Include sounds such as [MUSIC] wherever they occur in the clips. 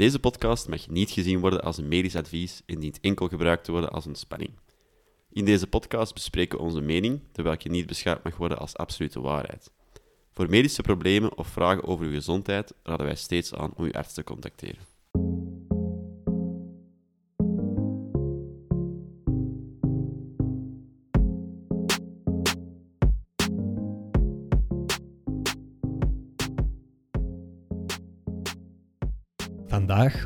Deze podcast mag niet gezien worden als een medisch advies en dient enkel gebruikt te worden als ontspanning. In deze podcast bespreken we onze mening, terwijl je niet beschouwd mag worden als absolute waarheid. Voor medische problemen of vragen over uw gezondheid raden wij steeds aan om uw arts te contacteren.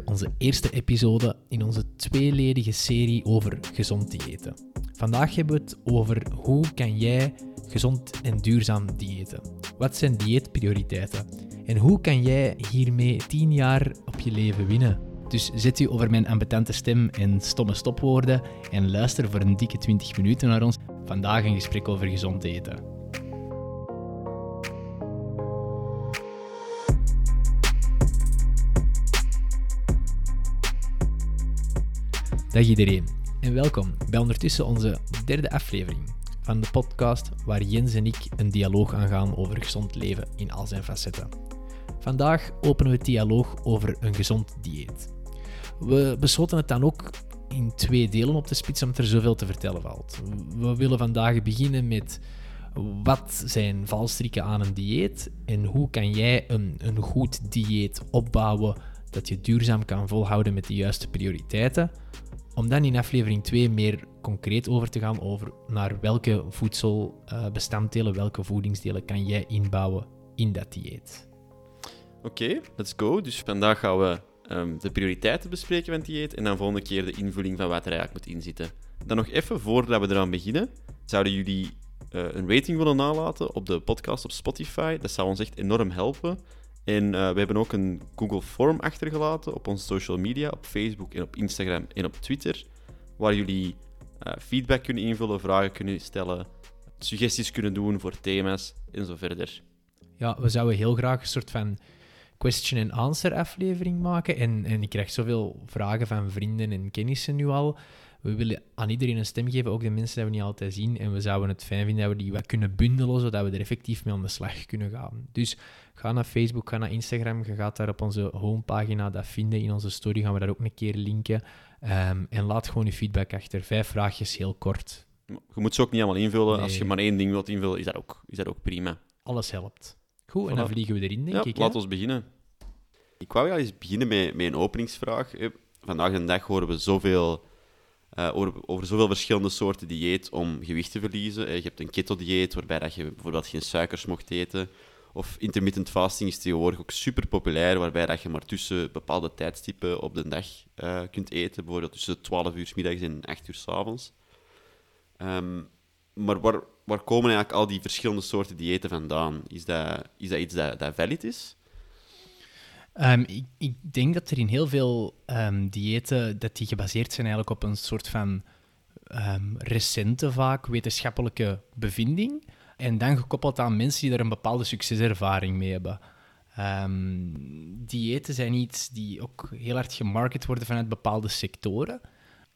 Onze eerste episode in onze tweeledige serie over gezond diëten. Vandaag hebben we het over hoe kan jij gezond en duurzaam diëten. Wat zijn dieetprioriteiten? En hoe kan jij hiermee 10 jaar op je leven winnen? Dus zet u over mijn ambetante stem en stomme stopwoorden en luister voor een dikke 20 minuten naar ons. Vandaag een gesprek over gezond eten. Dag iedereen en welkom bij ondertussen onze derde aflevering van de podcast waar Jens en ik een dialoog aangaan over gezond leven in al zijn facetten. Vandaag openen we het dialoog over een gezond dieet. We besloten het dan ook in twee delen op te spitsen omdat er zoveel te vertellen valt. We willen vandaag beginnen met wat zijn valstrikken aan een dieet en hoe kan jij een, een goed dieet opbouwen dat je duurzaam kan volhouden met de juiste prioriteiten. Om dan in aflevering 2 meer concreet over te gaan over naar welke voedselbestanddelen, welke voedingsdelen kan jij inbouwen in dat dieet. Oké, let's go. Dus vandaag gaan we ehm, de prioriteiten bespreken van het dieet en dan volgende keer de invulling van wat er eigenlijk moet inzitten. Dan nog even, voordat we eraan beginnen, zouden jullie uh, een rating willen nalaten op de podcast op Spotify? Dat zou ons echt enorm helpen. En uh, we hebben ook een Google Form achtergelaten op onze social media, op Facebook en op Instagram en op Twitter, waar jullie uh, feedback kunnen invullen, vragen kunnen stellen, suggesties kunnen doen voor thema's en zo verder. Ja, we zouden heel graag een soort van question and answer aflevering maken. En, en ik krijg zoveel vragen van vrienden en kennissen nu al. We willen aan iedereen een stem geven, ook de mensen die we niet altijd zien. En we zouden het fijn vinden dat we die wat kunnen bundelen, zodat we er effectief mee aan de slag kunnen gaan. Dus ga naar Facebook, ga naar Instagram. Je gaat daar op onze homepagina dat vinden. In onze story gaan we dat ook een keer linken. Um, en laat gewoon je feedback achter. Vijf vraagjes, heel kort. Je moet ze ook niet allemaal invullen. Nee. Als je maar één ding wilt invullen, is dat ook, is dat ook prima. Alles helpt. Goed, en dan vliegen we erin, denk ja, ik. Laat ons beginnen. Ik wou wel eens beginnen met, met een openingsvraag. Vandaag de dag horen we zoveel uh, over, over, zoveel verschillende soorten dieet om gewicht te verliezen. Uh, je hebt een keto-dieet, waarbij dat je bijvoorbeeld geen suikers mocht eten. Of intermittent fasting is tegenwoordig ook super populair, waarbij dat je maar tussen bepaalde tijdstippen op de dag uh, kunt eten. Bijvoorbeeld tussen 12 uur middags en 8 uur s avonds. Um, maar waar, waar komen eigenlijk al die verschillende soorten diëten vandaan? Is dat, is dat iets dat, dat valid is? Um, ik, denk dat er in heel veel um, diëten dat die gebaseerd zijn eigenlijk op een soort van um, recente, vaak wetenschappelijke bevinding. En dan gekoppeld aan mensen die er een bepaalde succeservaring mee hebben. diëten zijn iets die ook heel hard gemarket worden vanuit bepaalde sectoren.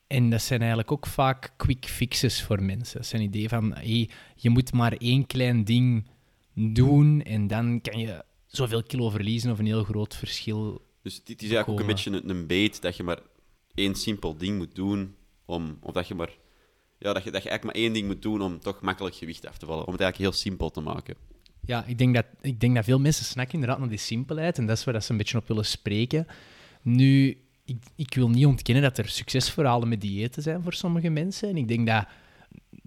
En dat zijn eigenlijk ook vaak quick fixes voor mensen. Dat zijn idee van, hey, je moet maar één klein ding doen en dan kan je zoveel kilo verliezen of een heel groot verschil. Dus het is eigenlijk ook een beetje een, een beet dat je maar één simpel ding moet doen om, of dat je maar, ja, dat je, dat je eigenlijk maar één ding moet doen om toch makkelijk gewicht af te vallen. Om het eigenlijk heel simpel te maken. Ja, ik denk dat, ik denk dat veel mensen snakken inderdaad naar die simpelheid en dat is waar dat ze een beetje op willen spreken. Nu, ik, ik wil niet ontkennen dat er succesverhalen met diëten zijn voor sommige mensen. En ik denk dat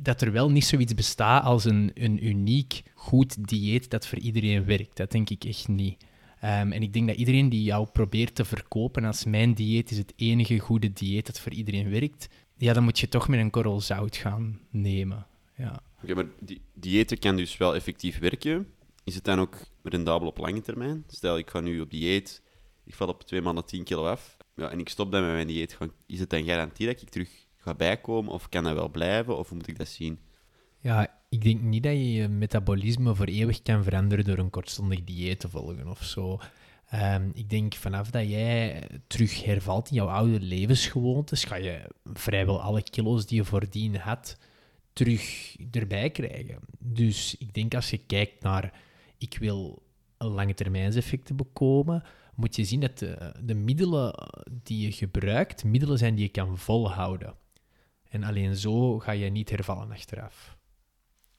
dat er wel niet zoiets bestaat als een, een uniek goed dieet dat voor iedereen werkt. Dat denk ik echt niet. Um, en ik denk dat iedereen die jou probeert te verkopen als mijn dieet is het enige goede dieet dat voor iedereen werkt, ja, dan moet je toch met een korrel zout gaan nemen. Ja. Oké, maar die diëten kan dus wel effectief werken. Is het dan ook rendabel op lange termijn? Stel, ik ga nu op dieet, ik val op twee maanden 10 kilo af, ja, en ik stop dan met mijn dieet. Is het dan garantie dat ik terug ga bijkomen? Of kan dat wel blijven? Of moet ik dat zien? Ja, ik denk niet dat je je metabolisme voor eeuwig kan veranderen door een kortstondig dieet te volgen of zo. Um, ik denk vanaf dat jij terug hervalt in jouw oude levensgewoontes, ga je vrijwel alle kilo's die je voordien had, terug erbij krijgen. Dus ik denk als je kijkt naar, ik wil lange termijnseffecten bekomen, moet je zien dat de middelen die je gebruikt, middelen zijn die je kan volhouden. En alleen zo ga je niet hervallen achteraf.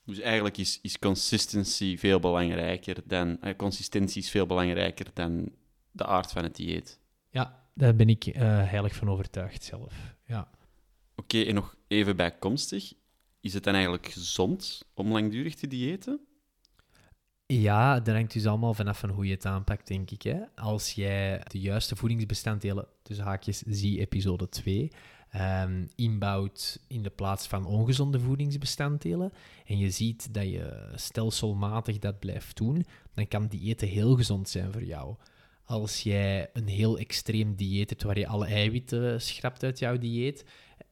Dus eigenlijk is, is consistency veel belangrijker dan... Eh, consistentie is veel belangrijker dan de aard van het dieet. Ja, daar ben ik uh, heilig van overtuigd zelf. Ja. Oké, en nog even bijkomstig. Is het dan eigenlijk gezond om langdurig te diëten? Ja, dat hangt dus allemaal vanaf van hoe je het aanpakt, denk ik. Hè. Als jij de juiste voedingsbestanddelen, tussen haakjes, zie episode 2, um, inbouwt in de plaats van ongezonde voedingsbestanddelen en je ziet dat je stelselmatig dat blijft doen, dan kan diëten heel gezond zijn voor jou. Als jij een heel extreem dieet hebt waar je alle eiwitten schrapt uit jouw dieet,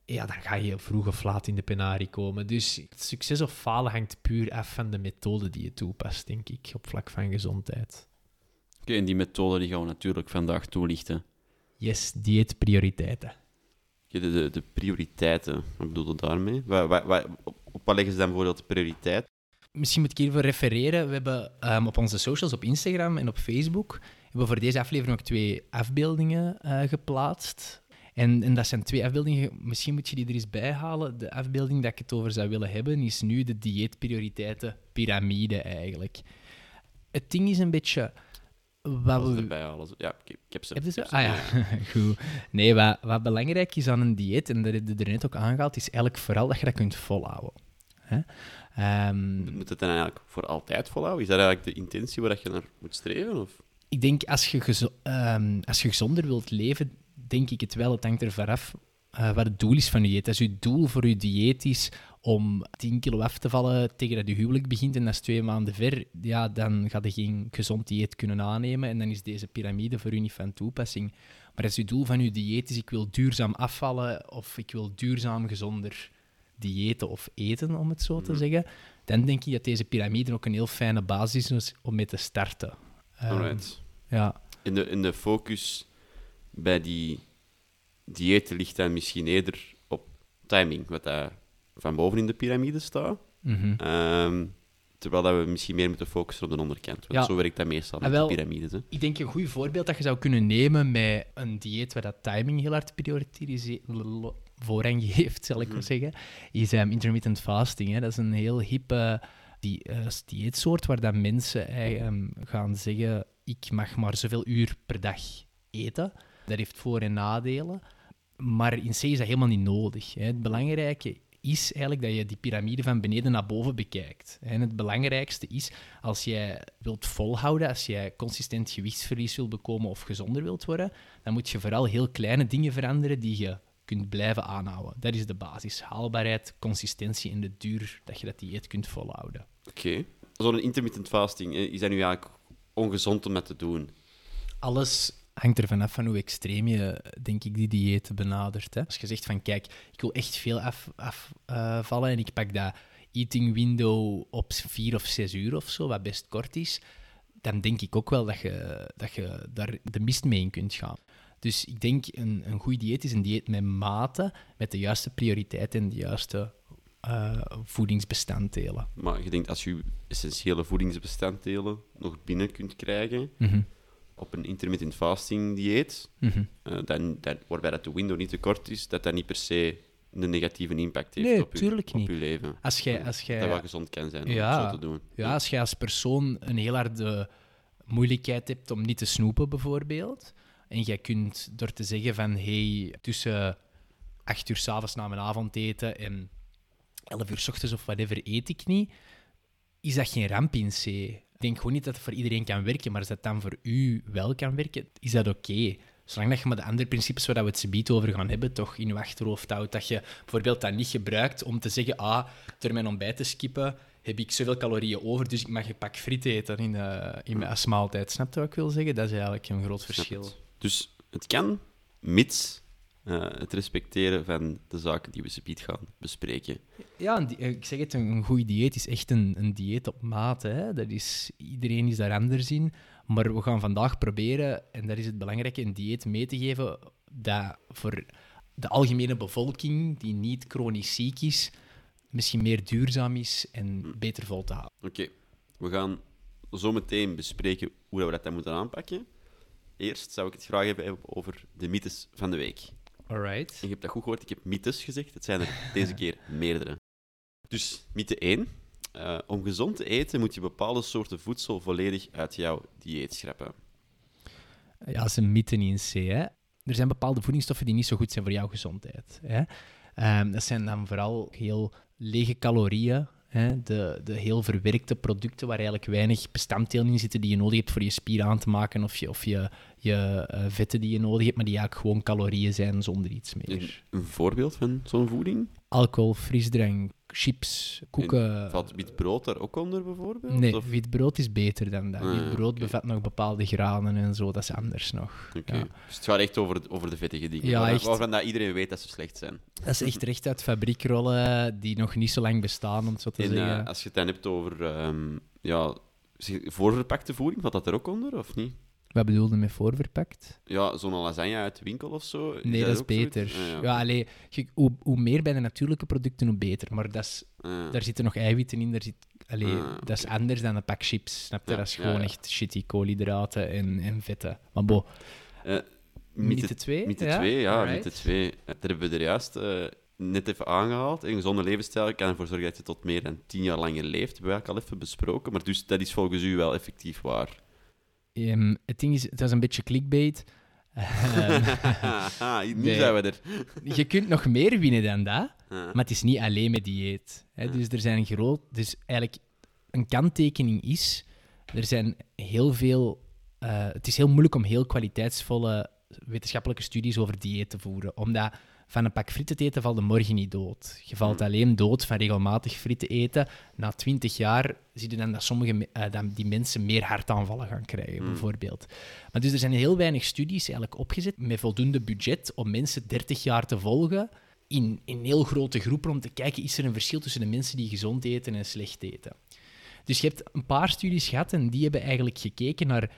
ja, dan ga je vroeg of laat in de penarie komen. Dus succes of falen hangt puur af van de methode die je toepast, denk ik, op vlak van gezondheid. Oké, en die methode die gaan we natuurlijk vandaag toelichten. Yes, dieetprioriteiten de, de, de prioriteiten, wat bedoel je daarmee? Waar, waar, op, wat leggen ze dan bijvoorbeeld de prioriteit? Misschien moet ik hiervoor refereren. We hebben um, op onze socials, op Instagram en op Facebook, hebben we voor deze aflevering ook twee afbeeldingen uh, geplaatst. En, en, dat zijn twee afbeeldingen, misschien moet je die er eens bij halen. De afbeelding dat ik het over zou willen hebben, is nu de dieetprioriteiten piramide eigenlijk. Het ding is een beetje wat erbij. Ja, ik, heb ze. Heb je ze? Ah ja, [LAUGHS] goed. Nee, wat, wat belangrijk is aan een dieet, en dat heb je er net ook aangehaald, is eigenlijk vooral dat je dat kunt volhouden. Hè? Um, moet het dan eigenlijk voor altijd volhouden? Is dat eigenlijk de intentie waar je naar moet streven? Of? Ik denk, als je, um, als je gezonder wilt leven, denk ik het wel. Het hangt er vanaf uh, wat het doel is van je dieet. Als je doel voor je dieet is om 10 kilo af te vallen tegen dat je huwelijk begint en dat is twee maanden ver, ja, dan ga je geen gezond dieet kunnen aannemen en dan is deze piramide voor u niet van toepassing. Maar als je doel van je dieet is, ik wil duurzaam afvallen of ik wil duurzaam gezonder diëten of eten, om het zo te zeggen, dan denk ik dat deze piramide ook een heel fijne basis is om mee te starten. Um, ja. In de, in de focus bij die diëten ligt dan misschien eerder op timing, wat daar van boven in de piramide staat. Mhm. Ehm, terwijl dat we misschien meer moeten focussen op de onderkant. Want zo werkt dat meestal met de piramides. Hè. Ik denk een goed voorbeeld dat je zou kunnen nemen met een dieet waar dat timing heel hard voorrang geeft, zal ik maar mhm. zeggen, is um, intermittent fasting. Hè. Dat is een heel hippe die, uh, dieetsoort waar dat mensen um, gaan zeggen ik mag maar zoveel uur per dag eten. Dat heeft voor- en nadelen. Maar in C is dat helemaal niet nodig. Hè. Het belangrijke is eigenlijk dat je die piramide van beneden naar boven bekijkt. En het belangrijkste is, als jij wilt volhouden, als jij consistent gewichtsverlies wilt bekomen of gezonder wilt worden, dan moet je vooral heel kleine dingen veranderen die je kunt blijven aanhouden. Dat is de basis. Haalbaarheid, consistentie en de duur dat je dat dieet kunt volhouden. Oké. Okay. Zo'n intermittent fasting, is dat nu eigenlijk ongezond om met te doen? Alles hangt er vanaf van hoe extreem je, denk ik, die dieet benadert. Hè. Als je zegt van, kijk, ik wil echt veel afvallen af, uh, en ik pak dat eating window op vier of zes uur of zo, wat best kort is, dan denk ik ook wel dat je, dat je daar de mist mee in kunt gaan. Dus ik denk, een, een goed dieet is een dieet met mate, met de juiste prioriteiten en de juiste uh, voedingsbestanddelen. Maar je denkt, als je essentiële voedingsbestanddelen nog binnen kunt krijgen... Mm op een intermittent fasting dieet, mhm. eh, dan, dan, waarbij dat de window niet te kort is, dat dat niet per se een negatieve impact heeft op, je, op je leven. Als jij, als jij, dat wel gezond kan zijn om ja, zo te doen. Ja, als jij als persoon een heel harde moeilijkheid hebt om niet te snoepen, bijvoorbeeld, en jij kunt door te zeggen van hey, tussen acht uur s'avonds na mijn avondeten en elf uur s ochtends of whatever eet ik niet, is dat geen ramp in C. Ik denk gewoon niet dat het voor iedereen kan werken, maar als dat dan voor u wel kan werken, is dat oké. Zolang dat je maar de andere principes waar we het subiet over gaan hebben, toch in je achterhoofd houdt. Dat je bijvoorbeeld dat niet gebruikt om te zeggen, ah, door mijn ontbijt te skippen, heb ik zoveel calorieën over, dus ik mag een pak friet eten in, uh, in mijn maaltijd. Snap je wat ik wil zeggen? Dat is eigenlijk een groot verschil. Dus het kan, mits uh, het respecteren van de zaken die we subiet gaan bespreken. Ja, eh, ik zeg het, een goed dieet is echt een, een dieet op maat. Hè. Dat is, iedereen is daar anders in. Maar we gaan vandaag proberen, en dat is het belangrijke, een dieet mee te geven dat voor de algemene bevolking, die niet chronisch ziek is, misschien meer duurzaam is en hm. beter vol te houden. Oké, we gaan zo meteen bespreken hoe we dat dan moeten aanpakken. eerst zou ik het graag hebben over de mythes van de week. Alright. En je hebt dat goed gehoord, ik heb mythes gezegd. Het zijn er [LAUGHS] deze keer meerdere. Dus mythe 1. Eh, om gezond te eten moet je bepaalde soorten voedsel volledig uit jouw dieet schrappen. Ja, dat is een mythe niet in C. Hè. Er zijn bepaalde voedingsstoffen die niet zo goed zijn voor jouw gezondheid. Hè. Ehm, dat zijn dan vooral heel lege calorieën, hè. De, de heel verwerkte producten waar eigenlijk weinig bestanddelen in zitten die je nodig hebt voor je spieren aan te maken of je, of je, je eh, vetten die je nodig hebt, maar die eigenlijk gewoon calorieën zijn zonder iets Een, meer. een voorbeeld van zo'n voeding? Alcohol, frisdrank, chips, koeken. Valt wit brood daar ook onder, bijvoorbeeld? Nee, Of- wit brood is beter dan dat. Ah, wit brood bevat nog bepaalde granen en zo, dat is anders nog. Oké. Ja. Dus het gaat echt over, over de vettige dingen, Ja, waarvan, echt. waarvan dat iedereen weet dat ze slecht zijn. [LAUGHS] Dat is echt recht uit fabriekrollen die nog niet zo lang bestaan, om het zo te En zeggen. eh, als je het dan hebt over ehm, ja, voorverpakte voeding, valt dat er ook onder, of niet? Wat bedoelde met voorverpakt? Ja, zo'n lasagne uit de winkel of zo. Nee, dat is beter. Ah, ja. ja, allee, hoe, hoe meer bij de natuurlijke producten, hoe beter. Maar dat is, Ah. daar zitten nog eiwitten in. Daar zit, allee, Ah, Dat is anders dan een pak chips. Snap je? Ja, dat is gewoon ja. echt shitty koolhydraten en, en vetten. Maar bo, Eh, mythe 2? Mythe 2, ja, mythe 2. Eh, Dat hebben we er juist eh, net even aangehaald. Een gezonde levensstijl kan ervoor zorgen dat je tot meer dan tien jaar langer leeft. Dat hebben we eigenlijk al even besproken. Maar dus dat is volgens u wel effectief waar. Ehm, het ding is, het was een beetje clickbait. Haha, [LAUGHS] nu zijn we er. je kunt nog meer winnen dan dat. Maar het is niet alleen met dieet. Hè. Dus er zijn groot... Dus eigenlijk, een kanttekening is... Er zijn heel veel... eh, het is heel moeilijk om heel kwaliteitsvolle wetenschappelijke studies over dieet te voeren. Omdat van een pak frieten te eten valt de morgen niet dood. Je valt Hmm. alleen dood van regelmatig frieten eten. Na twintig jaar zie je dan dat sommige eh, dat die mensen meer hartaanvallen gaan krijgen, Hmm. bijvoorbeeld. Maar dus er zijn heel weinig studies eigenlijk opgezet met voldoende budget om mensen 30 jaar te volgen in, in heel grote groepen om te kijken, is er een verschil tussen de mensen die gezond eten en slecht eten. Dus je hebt een paar studies gehad en die hebben eigenlijk gekeken naar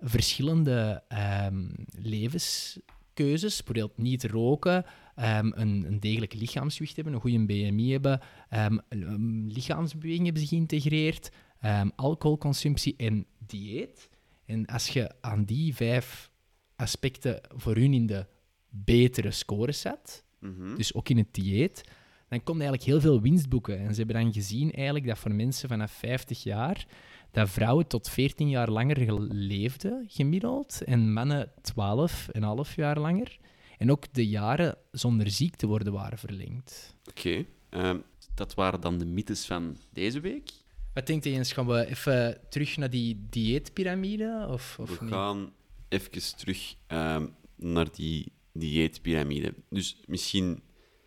verschillende ehm, levenskeuzes. Bijvoorbeeld niet roken, ehm, een, een degelijk lichaamsgewicht hebben, een goede BMI hebben, ehm, een lichaamsbeweging hebben ze geïntegreerd, ehm, alcoholconsumptie en dieet. En als je aan die vijf aspecten voor hun in de betere scores zet, Mhm. dus ook in het dieet, dan komt eigenlijk heel veel winst boeken. En ze hebben dan gezien eigenlijk dat voor mensen vanaf 50 jaar, dat vrouwen tot 14 jaar langer ge- leefden, gemiddeld, en mannen 12 en half jaar langer. En ook de jaren zonder ziek te worden waren verlengd. Oké. Ehm, dat waren dan de mythes van deze week. Wat denkt je eens? Gaan we even terug naar die dieetpyramide? Of, of we niet? gaan even terug ehm, naar die dieetpyramide. Dus misschien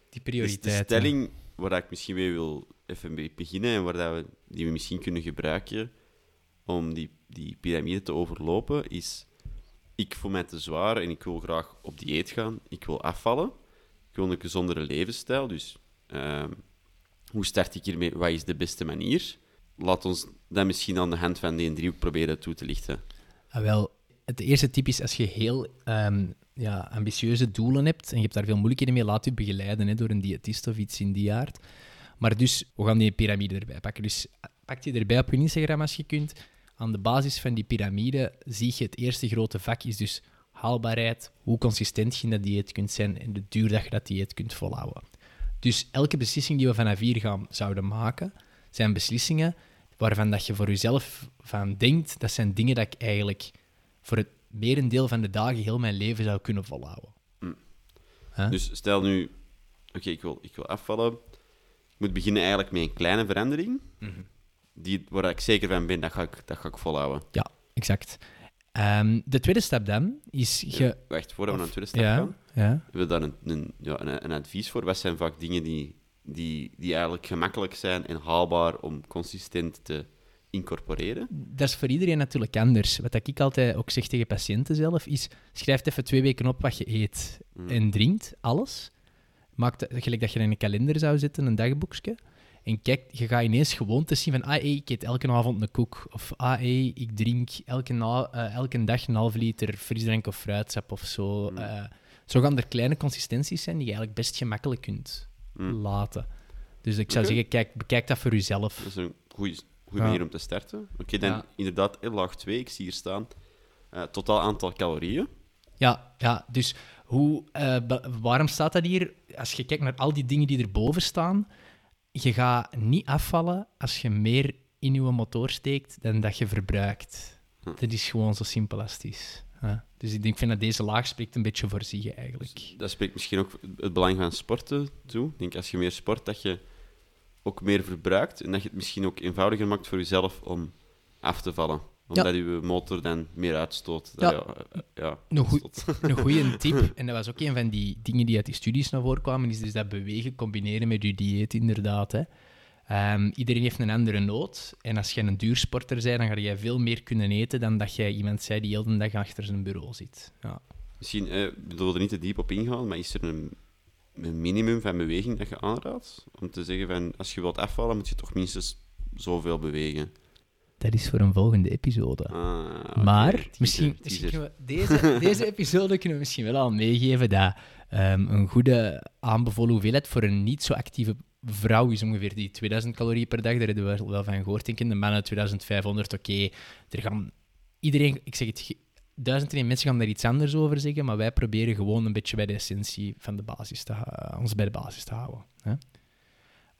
Die de stelling waar ik misschien mee wil even mee beginnen en waar dat we, die we misschien kunnen gebruiken om die, die piramide te overlopen, is ik voel mij te zwaar en ik wil graag op dieet gaan. Ik wil afvallen. Ik wil een gezondere levensstijl. Dus ehm, hoe start ik hiermee? Wat is de beste manier? Laat ons dat misschien aan de hand van die driehoek proberen toe te lichten. Ah, wel, het eerste tip is als je heel ehm, ja, ambitieuze doelen hebt en je hebt daar veel moeilijkheden mee, laat je begeleiden hè, door een diëtist of iets in die aard. Maar dus, we gaan die piramide erbij pakken. Dus pak die erbij op je Instagram als je kunt. Aan de basis van die piramide zie je het eerste grote vak is dus haalbaarheid, hoe consistent je in dat dieet kunt zijn en de duur dat je dat dieet kunt volhouden. Dus elke beslissing die we vanaf hier gaan zouden maken, zijn beslissingen waarvan dat je voor jezelf van denkt, dat zijn dingen dat ik eigenlijk voor het merendeel van de dagen heel mijn leven zou kunnen volhouden. Mm. Hè? Dus stel nu, oké, ik, wil, ik wil afvallen. Ik moet beginnen eigenlijk met een kleine verandering, Mhm. Die, waar ik zeker van ben, dat ga ik, dat ga ik volhouden. Ja, exact. Ehm, de tweede stap dan is je... Wacht, voordat we naar de tweede stap Ja, gaan, ja. hebben we daar een, een, ja, een, een advies voor. Wat zijn vaak dingen die, die, die eigenlijk gemakkelijk zijn en haalbaar om consistent te incorporeren? Dat is voor iedereen natuurlijk anders. Wat ik altijd ook zeg tegen patiënten zelf, is schrijf even twee weken op wat je eet Mm. en drinkt, alles. Maak dat, gelijk dat je in een kalender zou zetten, een dagboekje. En kijk, je gaat ineens gewoontes zien van, ah, hey, ik eet elke avond een koek. Of, ah, hey, ik drink elke, na, eh, elke dag een half liter frisdrank of fruitsap of zo. Mm. Eh, zo gaan er kleine consistenties zijn die je eigenlijk best gemakkelijk kunt Mm. laten. Dus ik zou zeggen, kijk, bekijk dat voor jezelf. Dat is een goede Ja. manier om te starten. Oké, dan Ja. inderdaad, laag 2, ik zie hier staan. Eh, totaal aantal calorieën. Ja, ja dus hoe, waarom staat dat hier? Als je kijkt naar al die dingen die erboven staan, je gaat niet afvallen als je meer in je motor steekt dan dat je verbruikt. Hm. Dat is gewoon zo simpel als het is. Dus ik denk vind dat deze laag spreekt een beetje voor zich eigenlijk. Dat spreekt misschien ook het belang van sporten toe. Ik denk als je meer sport, dat je ook meer verbruikt en dat je het misschien ook eenvoudiger maakt voor jezelf om af te vallen. Omdat je motor dan meer uitstoot. Dat Ja. je, eh, ja, Een. [LAUGHS] Een goede [LAUGHS] tip, en dat was ook een van die dingen die uit die studies naar voren kwamen, is dus dat bewegen combineren met je dieet, inderdaad. Hè. Ehm, iedereen heeft een andere nood. En als je een duursporter bent, dan ga je veel meer kunnen eten dan dat jij iemand zei die heel de dag achter zijn bureau zit. Ja. Misschien, eh, ik bedoel er niet te diep op ingaan, maar is er een, een minimum van beweging dat je aanraadt? Om te zeggen van, als je wilt afvallen, moet je toch minstens zoveel bewegen. Dat is voor een volgende episode. Ah, Maar teaser, misschien, teaser. misschien kunnen we deze, [LAUGHS] deze episode kunnen we misschien wel al meegeven dat ehm, een goede aanbevolen hoeveelheid voor een niet zo actieve vrouw is ongeveer die 2000 calorieën per dag. Daar hebben we wel- van gehoord. Denk ik. De mannen 2500, oké. Er gaan iedereen, ik zeg het, duizend en mensen gaan daar iets anders over zeggen, maar wij proberen gewoon een beetje bij de essentie van de basis te, ons bij de basis te houden. Hè?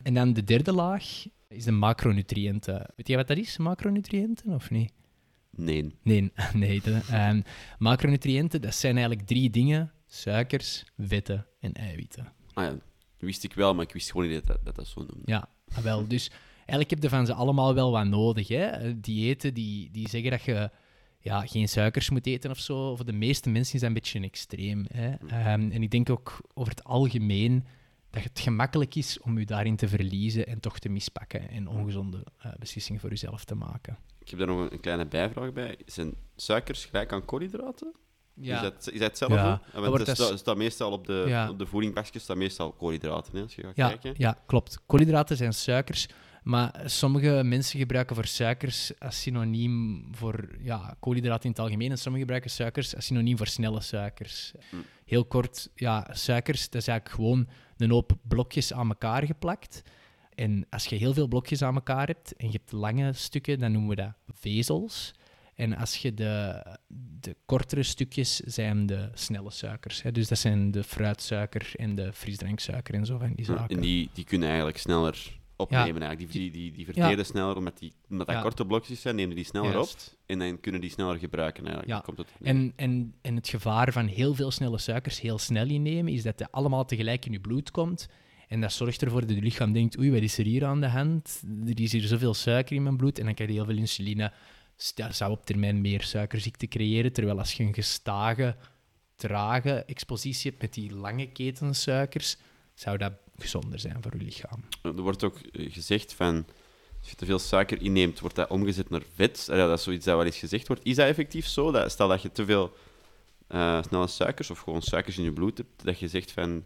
En dan de derde laag is de macronutriënten. Weet jij wat dat is, macronutriënten, of niet? Nee. Nee, [LAUGHS] nee. De, ehm, macronutriënten, dat zijn eigenlijk drie dingen. Suikers, vetten en eiwitten. Ah ja, dat wist ik wel, maar ik wist gewoon niet dat dat, zo noemde. Ja, ah, wel. Dus eigenlijk heb je van ze allemaal wel wat nodig. Hè? Eh, Diëten die, die zeggen dat je ja, geen suikers moet eten of zo. Voor de meeste mensen is dat een beetje een extreem. Hè? Ehm, en ik denk ook over het algemeen dat het gemakkelijk is om je daarin te verliezen en toch te mispakken en ongezonde eh, beslissingen voor jezelf te maken. Ik heb daar nog een, kleine bijvraag bij. Zijn suikers gelijk aan koolhydraten? Is, dat, is dat hetzelfde? Ja, Ja, want wordt als- staat, staat meestal op de, Ja. op de staat meestal koolhydraten, hè, als je gaat Ja, kijken. ja, klopt. Koolhydraten zijn suikers, maar sommige mensen gebruiken voor suikers als synoniem voor ja, koolhydraten in het algemeen en sommigen gebruiken suikers als synoniem voor snelle suikers. Hm. Heel kort, ja, suikers, dat is eigenlijk gewoon een hoop blokjes aan elkaar geplakt. En als je heel veel blokjes aan elkaar hebt en je hebt lange stukken, dan noemen we dat vezels. En als je de, de kortere stukjes zijn de snelle suikers. Hè? Dus dat zijn de fruitsuiker en de frisdranksuiker en zo van die Ja, zaken. En die, die kunnen eigenlijk sneller opnemen. Eigenlijk. Die, die, die, verteren sneller, omdat, die, omdat dat korte blokjes zijn, nemen die sneller Juist. op. En dan kunnen die sneller gebruiken. Eigenlijk. Ja. Komt het, En, en, en het gevaar van heel veel snelle suikers heel snel innemen, is dat het allemaal tegelijk in je bloed komt. En dat zorgt ervoor dat je lichaam denkt, oei, wat is er hier aan de hand? Er is hier zoveel suiker in mijn bloed. En dan krijg je heel veel insuline. Dat zou op termijn meer suikerziekte creëren. Terwijl als je een gestage, trage expositie hebt met die lange ketensuikers, zou dat gezonder zijn voor je lichaam. Er wordt ook eh, gezegd van... Als je te veel suiker inneemt, wordt dat omgezet naar vet. Ja, dat is zoiets dat wel eens gezegd wordt. Is dat effectief zo? Dat, stel dat je te veel eh, snelle suikers of gewoon suikers in je bloed hebt, dat je zegt van...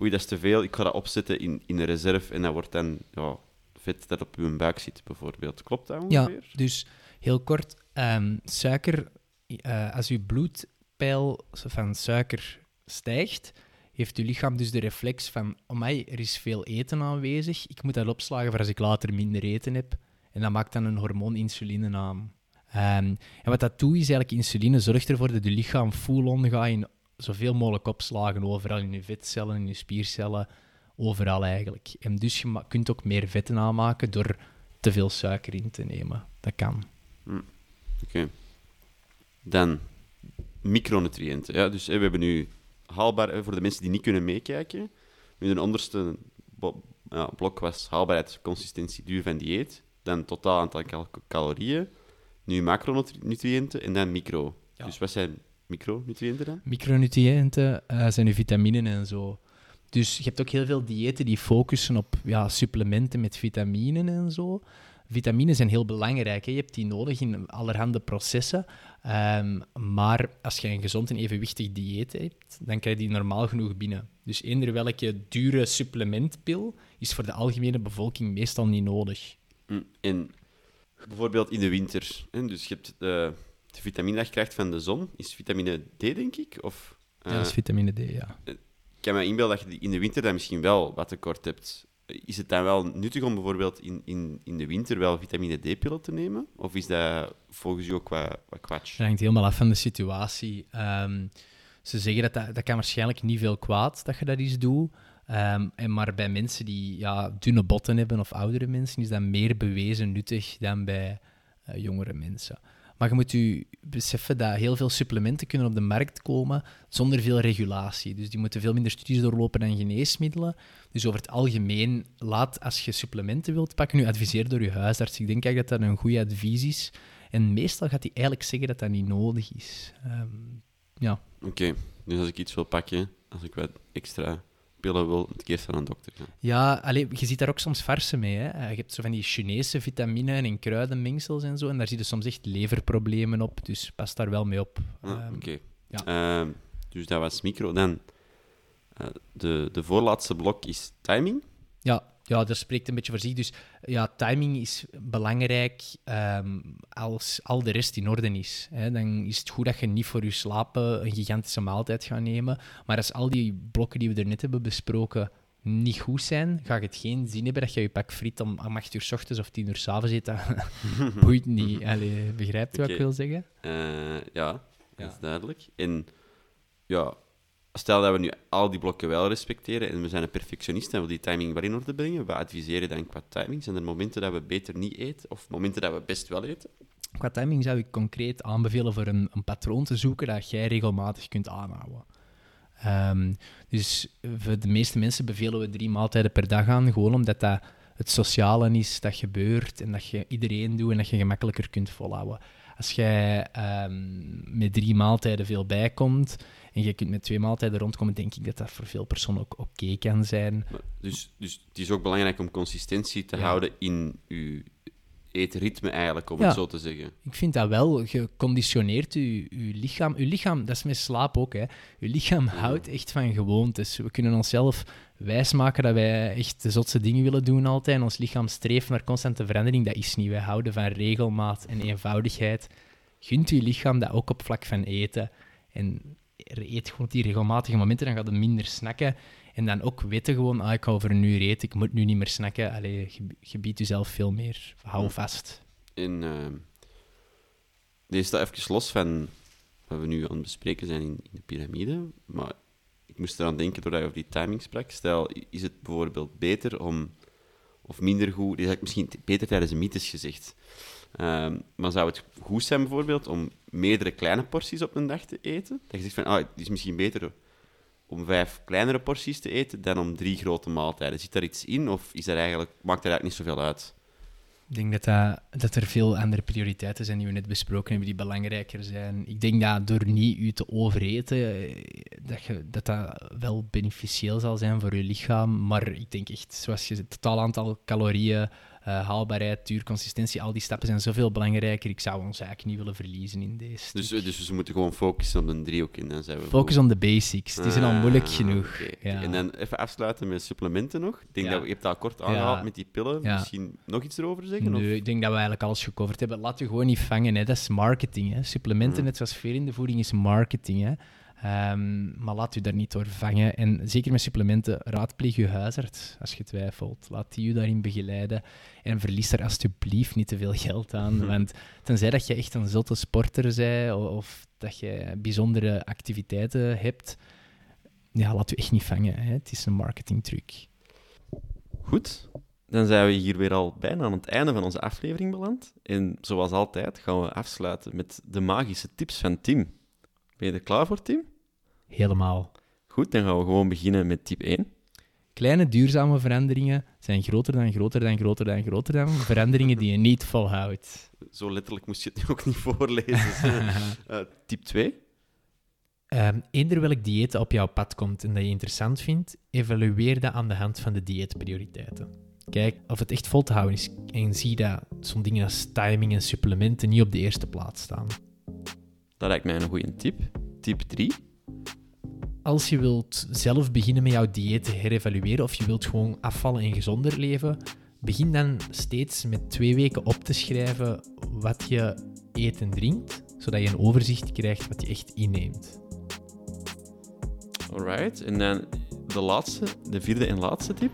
Oei, dat is te veel, ik ga dat opzetten in, in een reserve en dat wordt dan ja, vet dat op je buik zit, bijvoorbeeld. Klopt dat Ja, ongeveer? dus heel kort, ehm, suiker, eh, als je bloedpeil van suiker stijgt, heeft je lichaam dus de reflex van, amai, er is veel eten aanwezig, ik moet dat opslagen voor als ik later minder eten heb. En dat maakt dan een hormoon insuline aan. Ehm, en wat dat doet, is eigenlijk insuline zorgt ervoor dat je lichaam full-on gaat in zoveel mogelijk opslagen, overal in je vetcellen, in je spiercellen, overal eigenlijk. En dus je kunt ook meer vetten aanmaken door te veel suiker in te nemen. Dat kan. Oké. Dan micronutriënten. Ja, dus we hebben nu haalbaar, eh, voor de mensen die niet kunnen meekijken, nu de onderste bo- ja, blok was haalbaarheid, consistentie, duur van dieet. Dan totaal aantal cal- calorieën. Nu macronutriënten en dan micro. Ja. Dus wat zijn micronutriënten dan? Micronutriënten eh, zijn je vitaminen en zo. Dus je hebt ook heel veel diëten die focussen op ja, supplementen met vitaminen en zo. Vitaminen zijn heel belangrijk. Hè. Je hebt die nodig in allerhande processen. Ehm, maar als je een gezond en evenwichtig dieet hebt, dan krijg je die normaal genoeg binnen. Dus eender welke dure supplementpil is voor de algemene bevolking meestal niet nodig. Mm, En bijvoorbeeld in de winter. Hè, dus je hebt de, de vitamine dat je krijgt van de zon, is vitamine D, denk ik? Of, Ja, dat is eh, vitamine D, ja. ik kan me inbeelden dat je in de winter dan misschien wel wat tekort hebt. Is het dan wel nuttig om bijvoorbeeld in, in, in de winter wel vitamine D-pillen te nemen? Of is dat volgens u ook wat, wat kwatsch? Het hangt helemaal af van de situatie. Ehm, ze zeggen dat, dat dat kan waarschijnlijk niet veel kwaad dat je dat eens doet. Ehm, en maar bij mensen die ja, dunne botten hebben of oudere mensen is dat meer bewezen nuttig dan bij eh, jongere mensen. Maar je moet u beseffen dat heel veel supplementen kunnen op de markt komen zonder veel regulatie. Dus die moeten veel minder studies doorlopen dan geneesmiddelen. Dus over het algemeen, laat als je supplementen wilt pakken, nu adviseer door je huisarts. Ik denk eigenlijk dat dat een goed advies is. En meestal gaat hij eigenlijk zeggen dat dat niet nodig is. Ehm, ja. Oké, dus als ik iets wil pakken, als ik wat extra pillen wil, ik eerst naar een dokter gaan. Ja, allee, je ziet daar ook soms farsen mee. Hè. Je hebt zo van die Chinese vitamine en kruidenmengsels en zo. En daar zie je soms echt leverproblemen op. Dus pas daar wel mee op. Ah, Ehm, Oké. ja. Ehm, dus dat was micro. Dan, eh, de, de voorlaatste blok is timing. Ja, ja, dat spreekt een beetje voor zich. Dus ja, timing is belangrijk ehm, als al de rest in orde is. Hè. Dan is het goed dat je niet voor je slapen een gigantische maaltijd gaat nemen. Maar als al die blokken die we er net hebben besproken niet goed zijn, ga je het geen zin hebben dat je je pak friet om, om 8 uur s ochtends of 10 uur s avonds eet. [LAUGHS] Boeit niet. Allee, begrijpt u wat ik wil zeggen? Eh, ja, dat Ja. is duidelijk. En ja, stel dat we nu al die blokken wel respecteren en we zijn een perfectionist en we die timing wel in orde brengen, wat adviseer je dan qua timing? Zijn er momenten dat we beter niet eten of momenten dat we best wel eten? Qua timing zou ik concreet aanbevelen voor een, een patroon te zoeken dat jij regelmatig kunt aanhouden. Ehm, dus voor de meeste mensen bevelen we drie maaltijden per dag aan, gewoon omdat dat het sociale is dat gebeurt en dat je iedereen doet en dat je gemakkelijker kunt volhouden. Als jij ehm, met drie maaltijden veel bijkomt en je kunt met twee maaltijden rondkomen, denk ik dat dat voor veel personen ook oké kan zijn. Maar Dus, dus het is ook belangrijk om consistentie te Ja. houden in je eetritme eigenlijk, om Ja. het zo te zeggen. Ik vind dat wel. Je conditioneert je, je lichaam. Je lichaam, dat is met slaap ook. Hè. Je lichaam houdt echt van gewoontes. We kunnen onszelf wijsmaken dat wij echt de zotste dingen willen doen altijd. En ons lichaam streeft naar constante verandering. Dat is niet. Wij houden van regelmaat en eenvoudigheid. Gunt je lichaam dat ook op vlak van eten. En eet gewoon die regelmatige momenten, dan gaat het minder snakken. En dan ook weten gewoon, ah, ik ga over een uur eten, ik moet nu niet meer snakken. Allee, je, je biedt jezelf veel meer. Hou vast. En ehm deze staat even los van wat we nu aan het bespreken zijn in, in de piramide. Maar ik moest eraan denken doordat je over die timing sprak. Stel, is het bijvoorbeeld beter om, of minder goed, dit heb ik misschien beter tijdens een mythes gezegd. Ehm, maar zou het goed zijn bijvoorbeeld om meerdere kleine porties op een dag te eten? Dat je zegt van, ah, het is misschien beter om vijf kleinere porties te eten dan om drie grote maaltijden. Zit daar iets in of is eigenlijk, maakt dat eigenlijk niet zoveel uit? Ik denk dat, dat, dat er veel andere prioriteiten zijn die we net besproken hebben, die belangrijker zijn. Ik denk dat door niet u te overeten, eh, dat, je, dat dat wel beneficieel zal zijn voor je lichaam. Maar ik denk echt, zoals je het totaal aantal calorieën, eh, haalbaarheid, duur, consistentie, al die stappen zijn zoveel belangrijker. Ik zou ons eigenlijk niet willen verliezen in deze. Dus, dus we moeten gewoon focussen op een driehoek en dan zijn we Focus on the basics. Die zijn al moeilijk Ah, genoeg. Ja. En dan even afsluiten met supplementen nog. Ik denk Ja. dat we, je hebt dat kort aangehaald Ja. met die pillen. Misschien nog iets erover zeggen? Of? Ik denk dat we eigenlijk alles gecoverd hebben. Laat je gewoon niet vangen, hè. dat is marketing. Hè. Supplementen, Mm. net zoals veel in de voeding, is marketing. Hè. Ehm, maar laat u daar niet door vangen. En zeker met supplementen, raadpleeg je huisarts als je twijfelt. Laat die u daarin begeleiden. En verlies er alsjeblieft niet te veel geld aan. Mhm. Want tenzij dat je echt een zotte sporter bent o- of dat je bijzondere activiteiten hebt, ja, laat u echt niet vangen. Hè. Het is een marketingtruc. Goed. Dan zijn we hier weer al bijna aan het einde van onze aflevering beland. En zoals altijd gaan we afsluiten met de magische tips van Tim. Ben je er klaar voor, Tim? Helemaal. Goed, dan gaan we gewoon beginnen met tip 1. Kleine duurzame veranderingen zijn groter dan groter dan groter dan groter dan veranderingen die je niet volhoudt. Zo letterlijk moest je het nu ook niet voorlezen. [LAUGHS] Eh, tip 2. Ehm eender welk dieet op jouw pad komt en dat je interessant vindt, evalueer dat aan de hand van de dieetprioriteiten. Kijk of het echt vol te houden is en zie dat zo'n dingen als timing en supplementen niet op de eerste plaats staan. Dat lijkt mij een goede tip. Tip 3. Als je wilt zelf beginnen met jouw dieet te herevalueren of je wilt gewoon afvallen en gezonder leven, begin dan steeds met twee weken op te schrijven wat je eet en drinkt, zodat je een overzicht krijgt wat je echt inneemt. Alright. En dan de laatste, de vierde en laatste tip.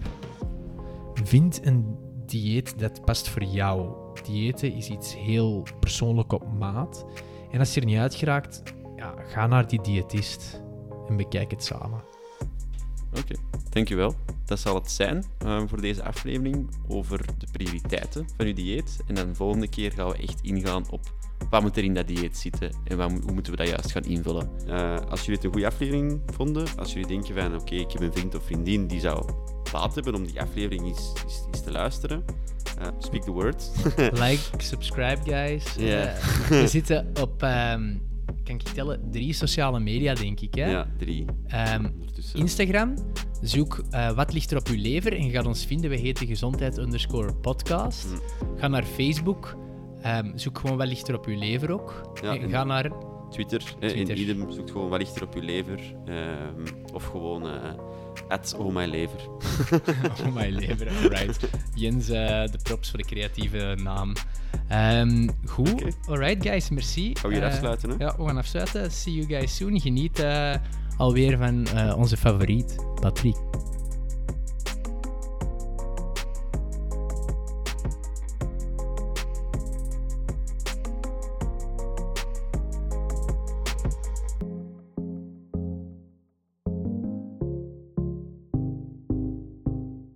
Vind een dieet dat past voor jou. Diëten is iets heel persoonlijk op maat. En als je er niet uit geraakt, ja, ga naar die diëtist en bekijk het samen. Oké, dankjewel. Dat zal het zijn uh, voor deze aflevering over de prioriteiten van uw dieet. En dan de volgende keer gaan we echt ingaan op wat moet er in dat dieet zitten en wat, hoe moeten we dat juist gaan invullen. Uh, als jullie het een goede aflevering vonden, als jullie denken van oké, ik heb een vriend of vriendin die zou baat hebben om die aflevering eens, eens, eens te luisteren, uh, speak the word. [LAUGHS] like, subscribe guys. Ja. we zitten op... Um, kan ik tellen, drie sociale media, denk ik. Hè? Ja, drie. Um, Instagram, zoek uh, wat ligt er op uw lever en je gaat ons vinden. We heten gezondheid underscore podcast. Mm. Ga naar Facebook, um, zoek gewoon wat ligt er op uw lever ook. Ja, en ga naar... Twitter, Twitter. in idem, zoek gewoon wat ligt er op uw lever. Um, of gewoon... Uh, At Oh My Lever. [LAUGHS] oh My Lever, alright. [LAUGHS] Jens, uh, de props voor de creatieve naam. Um, goed, okay. alright guys, merci. Gaan we hier uh, afsluiten, hè? Ja, we gaan afsluiten. See you guys soon. Geniet uh, alweer van onze favoriet, Patrick.